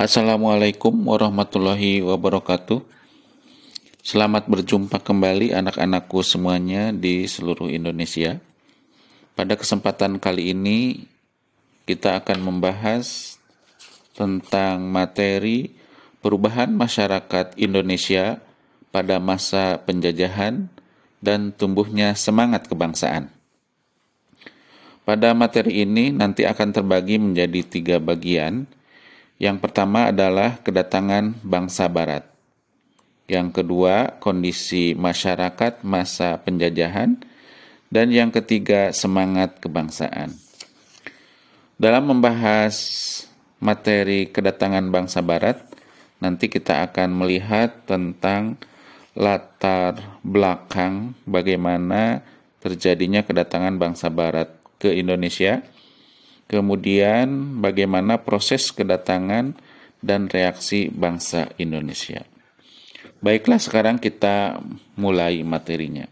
Assalamualaikum warahmatullahi wabarakatuh. Selamat berjumpa kembali anak-anakku semuanya di seluruh Indonesia. Pada kesempatan kali ini kita akan membahas tentang materi perubahan masyarakat Indonesia pada masa penjajahan dan tumbuhnya semangat kebangsaan. Pada materi ini nanti akan terbagi menjadi tiga bagian, yang pertama adalah kedatangan bangsa Barat. Yang kedua, kondisi masyarakat masa penjajahan. Dan yang ketiga, semangat kebangsaan. Dalam membahas materi kedatangan bangsa Barat, nanti kita akan melihat tentang latar belakang bagaimana terjadinya kedatangan bangsa Barat ke Indonesia kemudian bagaimana proses kedatangan dan reaksi bangsa Indonesia. Baiklah, sekarang kita mulai materinya.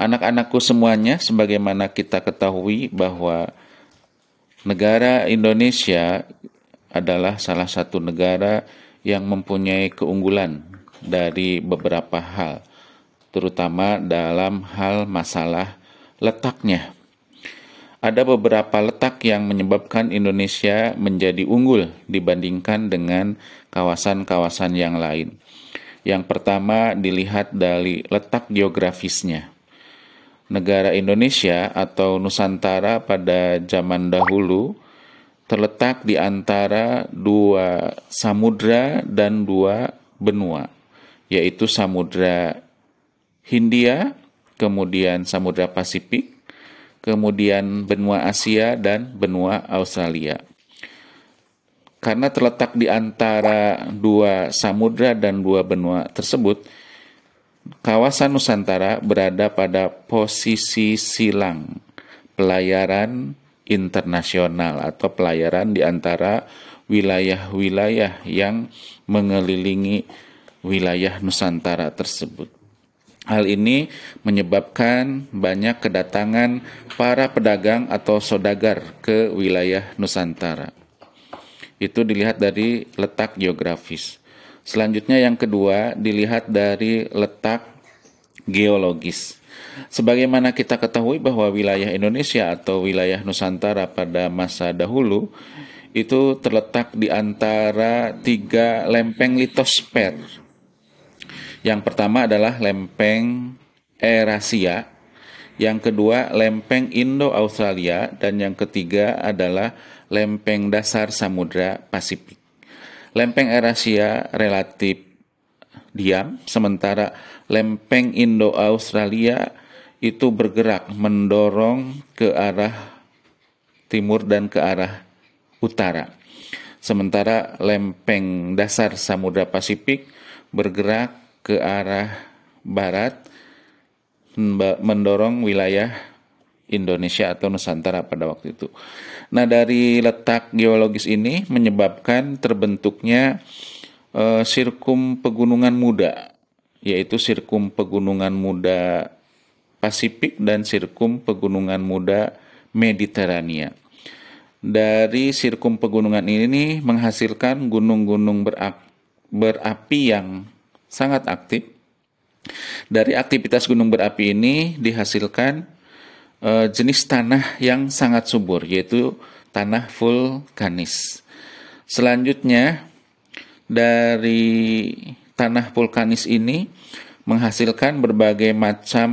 Anak-anakku semuanya, sebagaimana kita ketahui bahwa negara Indonesia adalah salah satu negara yang mempunyai keunggulan dari beberapa hal, terutama dalam hal masalah letaknya ada beberapa letak yang menyebabkan Indonesia menjadi unggul dibandingkan dengan kawasan-kawasan yang lain. Yang pertama dilihat dari letak geografisnya. Negara Indonesia atau Nusantara pada zaman dahulu terletak di antara dua samudra dan dua benua, yaitu Samudra Hindia, kemudian Samudra Pasifik, kemudian benua Asia dan benua Australia. Karena terletak di antara dua samudra dan dua benua tersebut, kawasan Nusantara berada pada posisi silang pelayaran internasional atau pelayaran di antara wilayah-wilayah yang mengelilingi wilayah Nusantara tersebut. Hal ini menyebabkan banyak kedatangan para pedagang atau sodagar ke wilayah Nusantara. Itu dilihat dari letak geografis. Selanjutnya yang kedua dilihat dari letak geologis. Sebagaimana kita ketahui bahwa wilayah Indonesia atau wilayah Nusantara pada masa dahulu itu terletak di antara tiga lempeng litosfer yang pertama adalah lempeng Eurasia, yang kedua lempeng Indo-Australia, dan yang ketiga adalah lempeng dasar Samudra Pasifik. Lempeng Eurasia relatif diam, sementara lempeng Indo-Australia itu bergerak mendorong ke arah timur dan ke arah utara. Sementara lempeng dasar Samudra Pasifik bergerak ke arah barat mendorong wilayah Indonesia atau Nusantara pada waktu itu. Nah, dari letak geologis ini menyebabkan terbentuknya uh, sirkum pegunungan muda, yaitu sirkum pegunungan muda Pasifik dan sirkum pegunungan muda Mediterania. Dari sirkum pegunungan ini menghasilkan gunung-gunung berapi yang sangat aktif. Dari aktivitas gunung berapi ini dihasilkan uh, jenis tanah yang sangat subur, yaitu tanah vulkanis. Selanjutnya, dari tanah vulkanis ini menghasilkan berbagai macam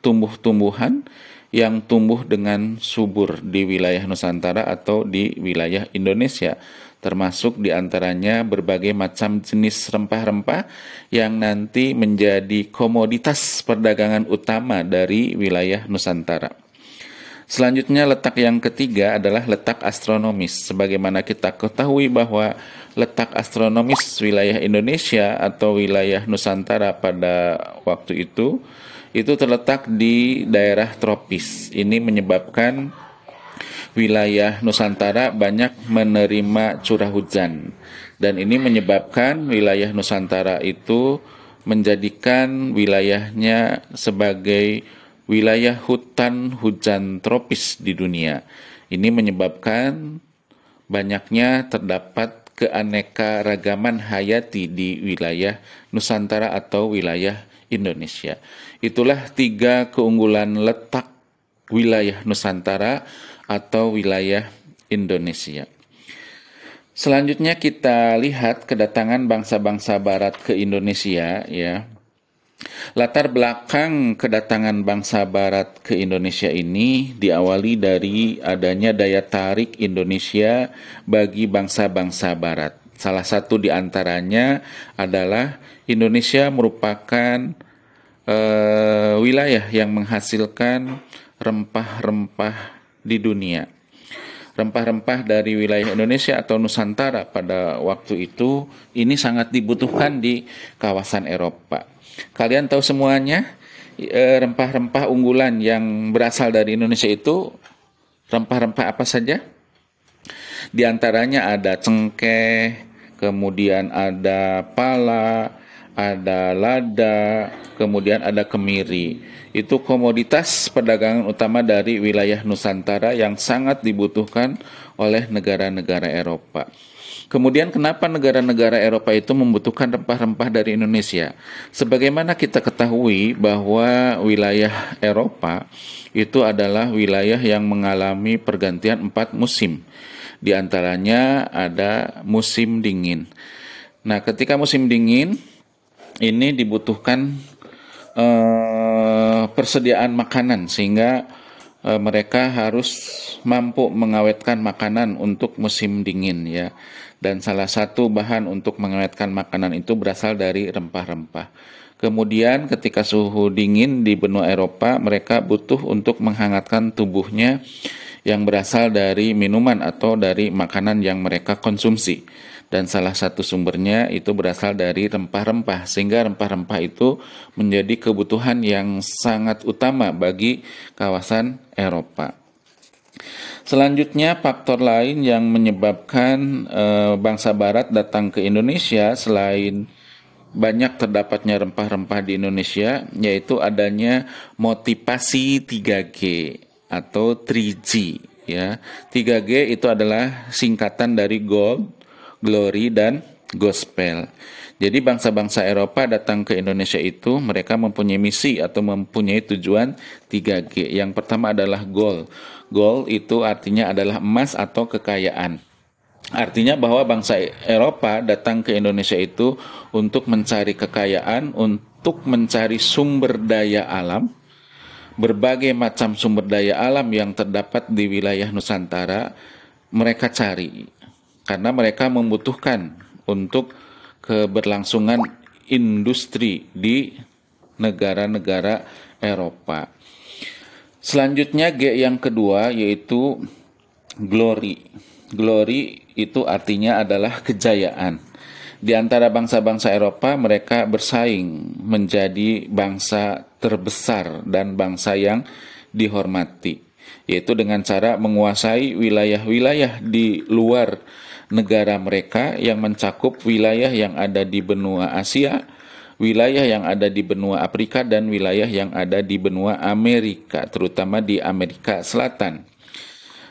tumbuh-tumbuhan yang tumbuh dengan subur di wilayah Nusantara atau di wilayah Indonesia termasuk di antaranya berbagai macam jenis rempah-rempah yang nanti menjadi komoditas perdagangan utama dari wilayah Nusantara. Selanjutnya letak yang ketiga adalah letak astronomis. Sebagaimana kita ketahui bahwa letak astronomis wilayah Indonesia atau wilayah Nusantara pada waktu itu itu terletak di daerah tropis. Ini menyebabkan wilayah Nusantara banyak menerima curah hujan dan ini menyebabkan wilayah Nusantara itu menjadikan wilayahnya sebagai wilayah hutan hujan tropis di dunia. Ini menyebabkan banyaknya terdapat keanekaragaman hayati di wilayah Nusantara atau wilayah Indonesia. Itulah tiga keunggulan letak wilayah Nusantara atau wilayah Indonesia. Selanjutnya kita lihat kedatangan bangsa-bangsa barat ke Indonesia ya. Latar belakang kedatangan bangsa barat ke Indonesia ini diawali dari adanya daya tarik Indonesia bagi bangsa-bangsa barat. Salah satu di antaranya adalah Indonesia merupakan uh, wilayah yang menghasilkan rempah-rempah di dunia rempah-rempah dari wilayah Indonesia atau Nusantara pada waktu itu ini sangat dibutuhkan di kawasan Eropa. Kalian tahu semuanya eh, rempah-rempah unggulan yang berasal dari Indonesia itu rempah-rempah apa saja? Di antaranya ada cengkeh, kemudian ada pala, ada lada, kemudian ada kemiri itu komoditas perdagangan utama dari wilayah Nusantara yang sangat dibutuhkan oleh negara-negara Eropa. Kemudian kenapa negara-negara Eropa itu membutuhkan rempah-rempah dari Indonesia? Sebagaimana kita ketahui bahwa wilayah Eropa itu adalah wilayah yang mengalami pergantian empat musim. Di antaranya ada musim dingin. Nah, ketika musim dingin ini dibutuhkan uh, persediaan makanan sehingga uh, mereka harus mampu mengawetkan makanan untuk musim dingin ya. Dan salah satu bahan untuk mengawetkan makanan itu berasal dari rempah-rempah. Kemudian ketika suhu dingin di benua Eropa, mereka butuh untuk menghangatkan tubuhnya yang berasal dari minuman atau dari makanan yang mereka konsumsi dan salah satu sumbernya itu berasal dari rempah-rempah sehingga rempah-rempah itu menjadi kebutuhan yang sangat utama bagi kawasan Eropa. Selanjutnya faktor lain yang menyebabkan e, bangsa barat datang ke Indonesia selain banyak terdapatnya rempah-rempah di Indonesia yaitu adanya motivasi 3G atau 3G ya. 3G itu adalah singkatan dari gold, glory, dan gospel. Jadi bangsa-bangsa Eropa datang ke Indonesia itu mereka mempunyai misi atau mempunyai tujuan 3G. Yang pertama adalah goal. Goal itu artinya adalah emas atau kekayaan. Artinya bahwa bangsa Eropa datang ke Indonesia itu untuk mencari kekayaan, untuk mencari sumber daya alam, berbagai macam sumber daya alam yang terdapat di wilayah Nusantara, mereka cari karena mereka membutuhkan untuk keberlangsungan industri di negara-negara Eropa. Selanjutnya G yang kedua yaitu glory. Glory itu artinya adalah kejayaan. Di antara bangsa-bangsa Eropa mereka bersaing menjadi bangsa terbesar dan bangsa yang dihormati, yaitu dengan cara menguasai wilayah-wilayah di luar negara mereka yang mencakup wilayah yang ada di benua Asia, wilayah yang ada di benua Afrika dan wilayah yang ada di benua Amerika, terutama di Amerika Selatan.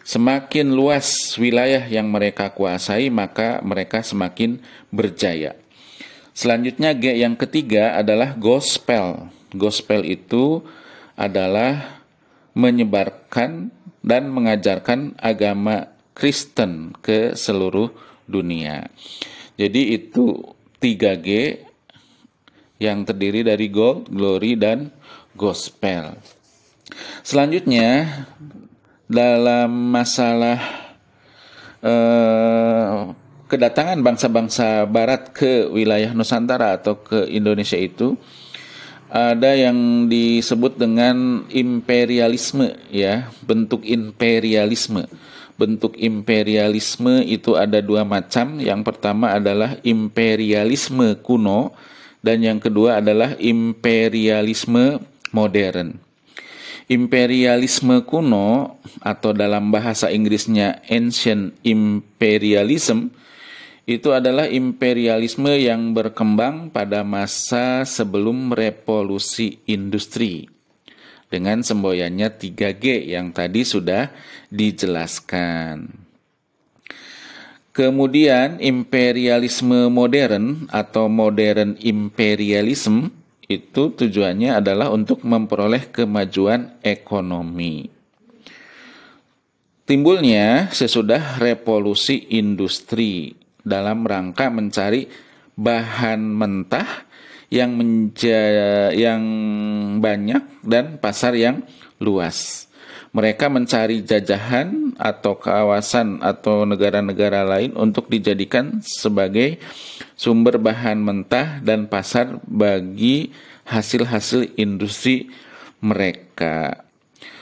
Semakin luas wilayah yang mereka kuasai, maka mereka semakin berjaya. Selanjutnya G yang ketiga adalah gospel. Gospel itu adalah menyebarkan dan mengajarkan agama Kristen ke seluruh dunia. Jadi itu 3G yang terdiri dari gold, glory, dan gospel. Selanjutnya dalam masalah eh, kedatangan bangsa-bangsa Barat ke wilayah Nusantara atau ke Indonesia itu ada yang disebut dengan imperialisme ya bentuk imperialisme bentuk imperialisme itu ada dua macam. Yang pertama adalah imperialisme kuno dan yang kedua adalah imperialisme modern. Imperialisme kuno atau dalam bahasa Inggrisnya ancient imperialism itu adalah imperialisme yang berkembang pada masa sebelum revolusi industri dengan semboyannya 3G yang tadi sudah dijelaskan. Kemudian imperialisme modern atau modern imperialism itu tujuannya adalah untuk memperoleh kemajuan ekonomi. Timbulnya sesudah revolusi industri dalam rangka mencari bahan mentah yang menja yang banyak dan pasar yang luas mereka mencari jajahan atau kawasan atau negara-negara lain untuk dijadikan sebagai sumber bahan mentah dan pasar bagi hasil-hasil industri mereka.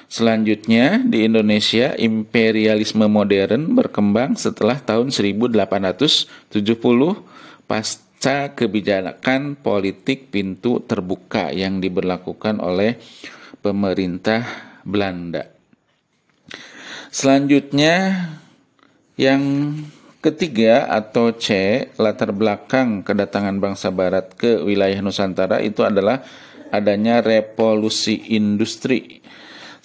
Selanjutnya di Indonesia imperialisme modern berkembang setelah tahun 1870 pasca kebijakan politik pintu terbuka yang diberlakukan oleh pemerintah Belanda. Selanjutnya yang ketiga atau C, latar belakang kedatangan bangsa barat ke wilayah Nusantara itu adalah adanya revolusi industri.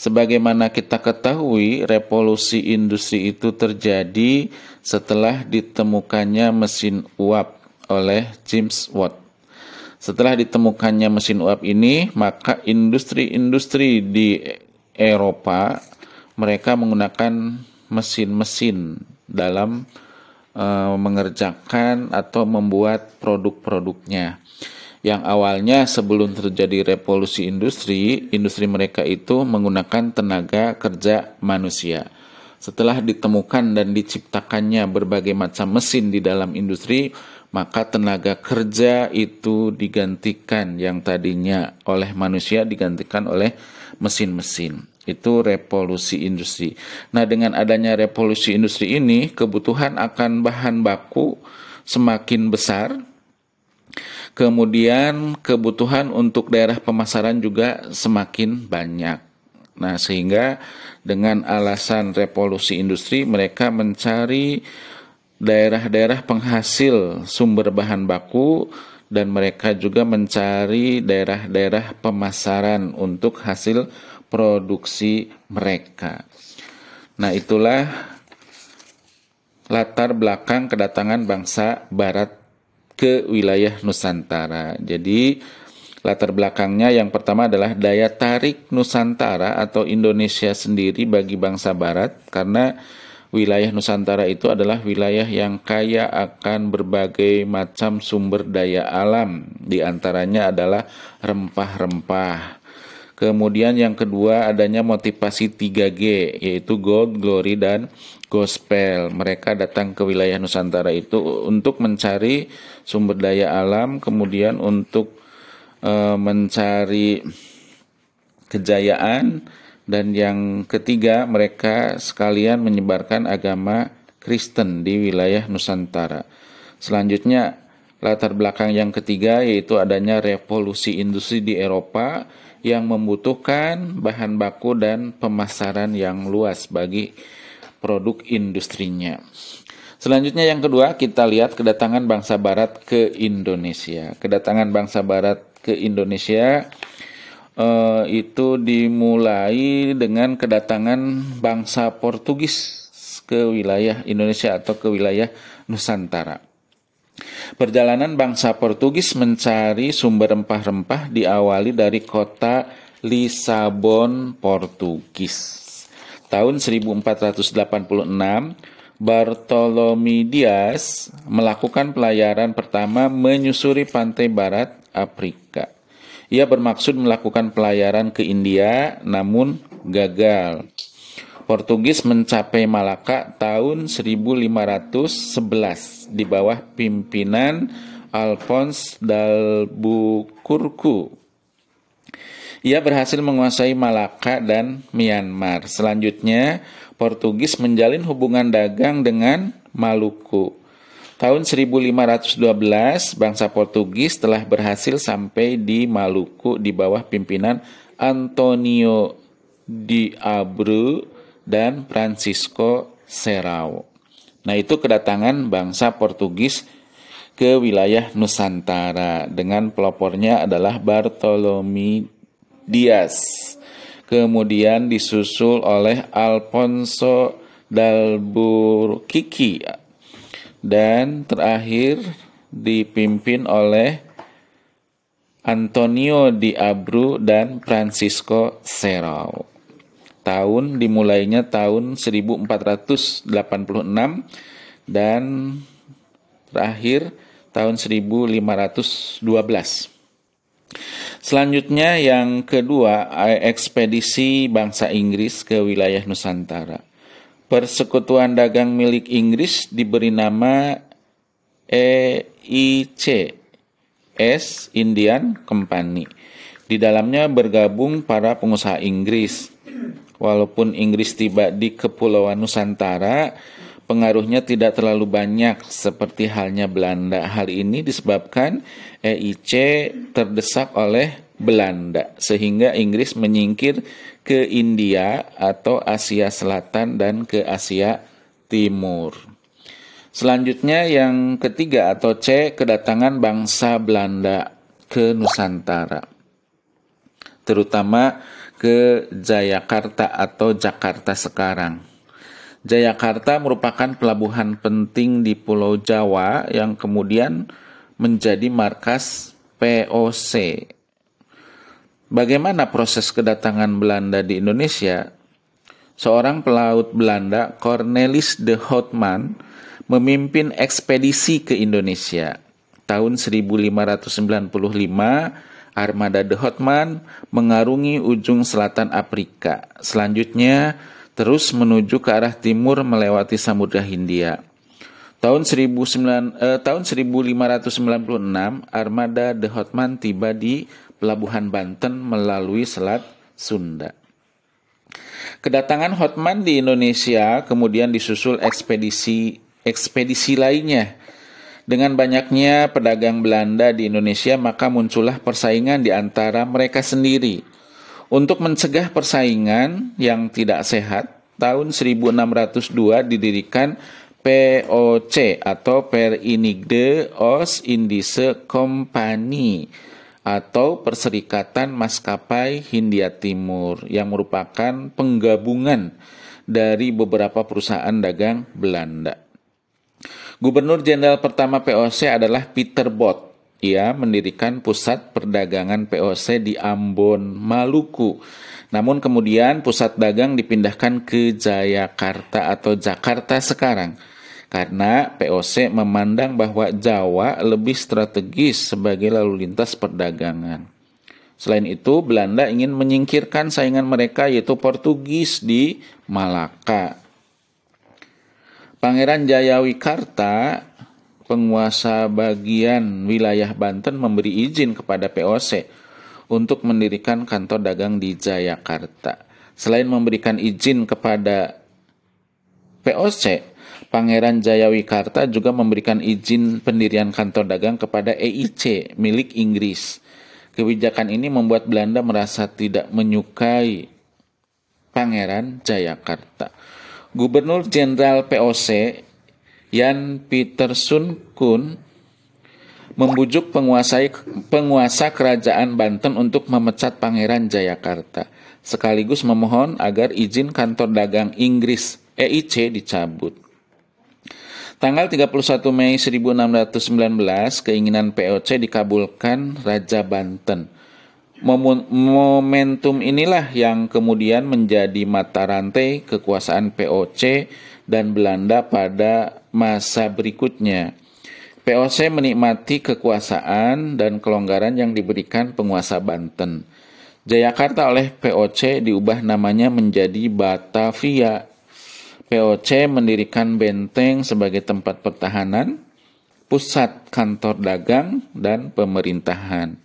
Sebagaimana kita ketahui, revolusi industri itu terjadi setelah ditemukannya mesin uap oleh James Watt. Setelah ditemukannya mesin uap ini, maka industri-industri di Eropa mereka menggunakan mesin-mesin dalam uh, mengerjakan atau membuat produk-produknya. Yang awalnya sebelum terjadi revolusi industri, industri mereka itu menggunakan tenaga kerja manusia. Setelah ditemukan dan diciptakannya berbagai macam mesin di dalam industri, maka tenaga kerja itu digantikan yang tadinya oleh manusia digantikan oleh mesin-mesin itu revolusi industri. Nah, dengan adanya revolusi industri ini, kebutuhan akan bahan baku semakin besar. Kemudian kebutuhan untuk daerah pemasaran juga semakin banyak. Nah, sehingga dengan alasan revolusi industri mereka mencari daerah-daerah penghasil sumber bahan baku dan mereka juga mencari daerah-daerah pemasaran untuk hasil produksi mereka. Nah, itulah latar belakang kedatangan bangsa Barat ke wilayah Nusantara. Jadi, latar belakangnya yang pertama adalah daya tarik Nusantara atau Indonesia sendiri bagi bangsa Barat, karena wilayah Nusantara itu adalah wilayah yang kaya akan berbagai macam sumber daya alam, di antaranya adalah rempah-rempah Kemudian yang kedua adanya motivasi 3G yaitu gold, glory dan gospel. Mereka datang ke wilayah Nusantara itu untuk mencari sumber daya alam, kemudian untuk e, mencari kejayaan dan yang ketiga mereka sekalian menyebarkan agama Kristen di wilayah Nusantara. Selanjutnya latar belakang yang ketiga yaitu adanya revolusi industri di Eropa yang membutuhkan bahan baku dan pemasaran yang luas bagi produk industrinya. Selanjutnya yang kedua kita lihat kedatangan bangsa barat ke Indonesia. Kedatangan bangsa barat ke Indonesia eh, itu dimulai dengan kedatangan bangsa Portugis ke wilayah Indonesia atau ke wilayah Nusantara. Perjalanan bangsa Portugis mencari sumber rempah-rempah diawali dari kota Lisabon, Portugis. Tahun 1486, Bartolomé Dias melakukan pelayaran pertama menyusuri pantai barat Afrika. Ia bermaksud melakukan pelayaran ke India namun gagal. Portugis mencapai Malaka tahun 1511 di bawah pimpinan Alphonse d'Albuquerque. Ia berhasil menguasai Malaka dan Myanmar. Selanjutnya, Portugis menjalin hubungan dagang dengan Maluku. Tahun 1512, bangsa Portugis telah berhasil sampai di Maluku di bawah pimpinan Antonio de Abreu dan Francisco Serrao. Nah, itu kedatangan bangsa Portugis ke wilayah Nusantara dengan pelopornya adalah Bartolomé Dias. Kemudian disusul oleh Alfonso d'Albuquerque. Dan terakhir dipimpin oleh Antonio di Abru dan Francisco Serau. Tahun dimulainya tahun 1486 dan terakhir tahun 1512. Selanjutnya yang kedua, ekspedisi bangsa Inggris ke wilayah Nusantara. Persekutuan dagang milik Inggris diberi nama EIC, S Indian Company. Di dalamnya bergabung para pengusaha Inggris. Walaupun Inggris tiba di Kepulauan Nusantara, pengaruhnya tidak terlalu banyak seperti halnya Belanda. Hal ini disebabkan EIC terdesak oleh Belanda sehingga Inggris menyingkir ke India atau Asia Selatan dan ke Asia Timur. Selanjutnya yang ketiga atau C kedatangan bangsa Belanda ke Nusantara. Terutama ke Jayakarta atau Jakarta sekarang. Jayakarta merupakan pelabuhan penting di Pulau Jawa yang kemudian menjadi markas POC. Bagaimana proses kedatangan Belanda di Indonesia? Seorang pelaut Belanda, Cornelis de Houtman, memimpin ekspedisi ke Indonesia. Tahun 1595, armada de Hotman mengarungi ujung selatan Afrika. Selanjutnya, terus menuju ke arah timur melewati Samudra Hindia. Tahun, 19, eh, tahun 1596, armada de Hotman tiba di Pelabuhan Banten melalui Selat Sunda. Kedatangan Hotman di Indonesia kemudian disusul ekspedisi ekspedisi lainnya. Dengan banyaknya pedagang Belanda di Indonesia, maka muncullah persaingan di antara mereka sendiri. Untuk mencegah persaingan yang tidak sehat, tahun 1602 didirikan POC atau Perinigde Os Indische Company atau Perserikatan Maskapai Hindia Timur yang merupakan penggabungan dari beberapa perusahaan dagang Belanda. Gubernur Jenderal pertama POC adalah Peter Bott. Ia mendirikan pusat perdagangan POC di Ambon, Maluku. Namun kemudian pusat dagang dipindahkan ke Jayakarta atau Jakarta sekarang karena POC memandang bahwa Jawa lebih strategis sebagai lalu lintas perdagangan. Selain itu, Belanda ingin menyingkirkan saingan mereka yaitu Portugis di Malaka. Pangeran Jayawikarta, penguasa bagian wilayah Banten memberi izin kepada POC untuk mendirikan kantor dagang di Jayakarta. Selain memberikan izin kepada POC, Pangeran Jayawikarta juga memberikan izin pendirian kantor dagang kepada EIC milik Inggris. Kebijakan ini membuat Belanda merasa tidak menyukai Pangeran Jayakarta. Gubernur Jenderal POC Yan Peterson Kun membujuk penguasa penguasa kerajaan Banten untuk memecat Pangeran Jayakarta sekaligus memohon agar izin kantor dagang Inggris EIC dicabut. Tanggal 31 Mei 1619 keinginan POC dikabulkan Raja Banten Momentum inilah yang kemudian menjadi mata rantai kekuasaan POC dan Belanda pada masa berikutnya. POC menikmati kekuasaan dan kelonggaran yang diberikan penguasa Banten. Jayakarta oleh POC diubah namanya menjadi Batavia. POC mendirikan benteng sebagai tempat pertahanan, pusat kantor dagang, dan pemerintahan.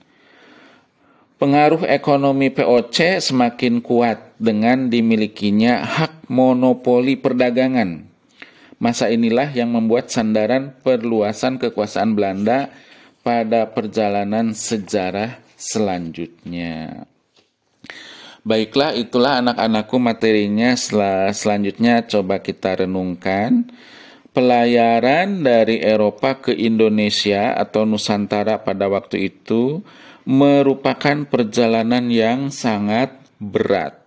Pengaruh ekonomi POC semakin kuat dengan dimilikinya hak monopoli perdagangan. Masa inilah yang membuat sandaran perluasan kekuasaan Belanda pada perjalanan sejarah selanjutnya. Baiklah, itulah anak-anakku materinya. Setelah selanjutnya coba kita renungkan pelayaran dari Eropa ke Indonesia atau Nusantara pada waktu itu merupakan perjalanan yang sangat berat.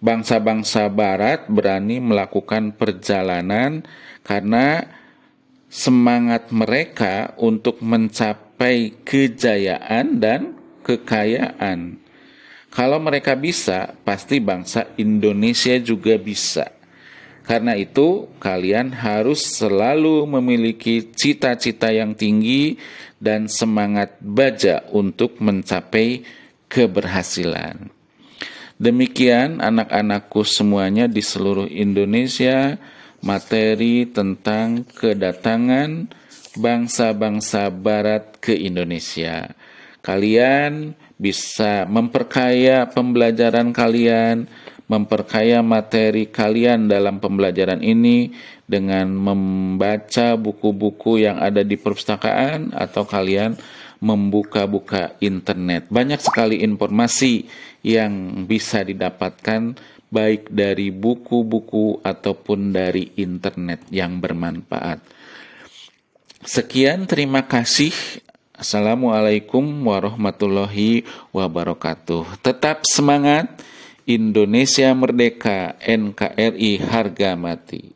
Bangsa-bangsa Barat berani melakukan perjalanan karena semangat mereka untuk mencapai kejayaan dan kekayaan. Kalau mereka bisa, pasti bangsa Indonesia juga bisa. Karena itu, kalian harus selalu memiliki cita-cita yang tinggi dan semangat baja untuk mencapai keberhasilan. Demikian anak-anakku semuanya di seluruh Indonesia materi tentang kedatangan bangsa-bangsa barat ke Indonesia. Kalian bisa memperkaya pembelajaran kalian, memperkaya materi kalian dalam pembelajaran ini dengan membaca buku-buku yang ada di perpustakaan atau kalian membuka-buka internet. Banyak sekali informasi yang bisa didapatkan baik dari buku-buku ataupun dari internet yang bermanfaat. Sekian, terima kasih. Assalamualaikum warahmatullahi wabarakatuh. Tetap semangat, Indonesia merdeka, NKRI harga mati.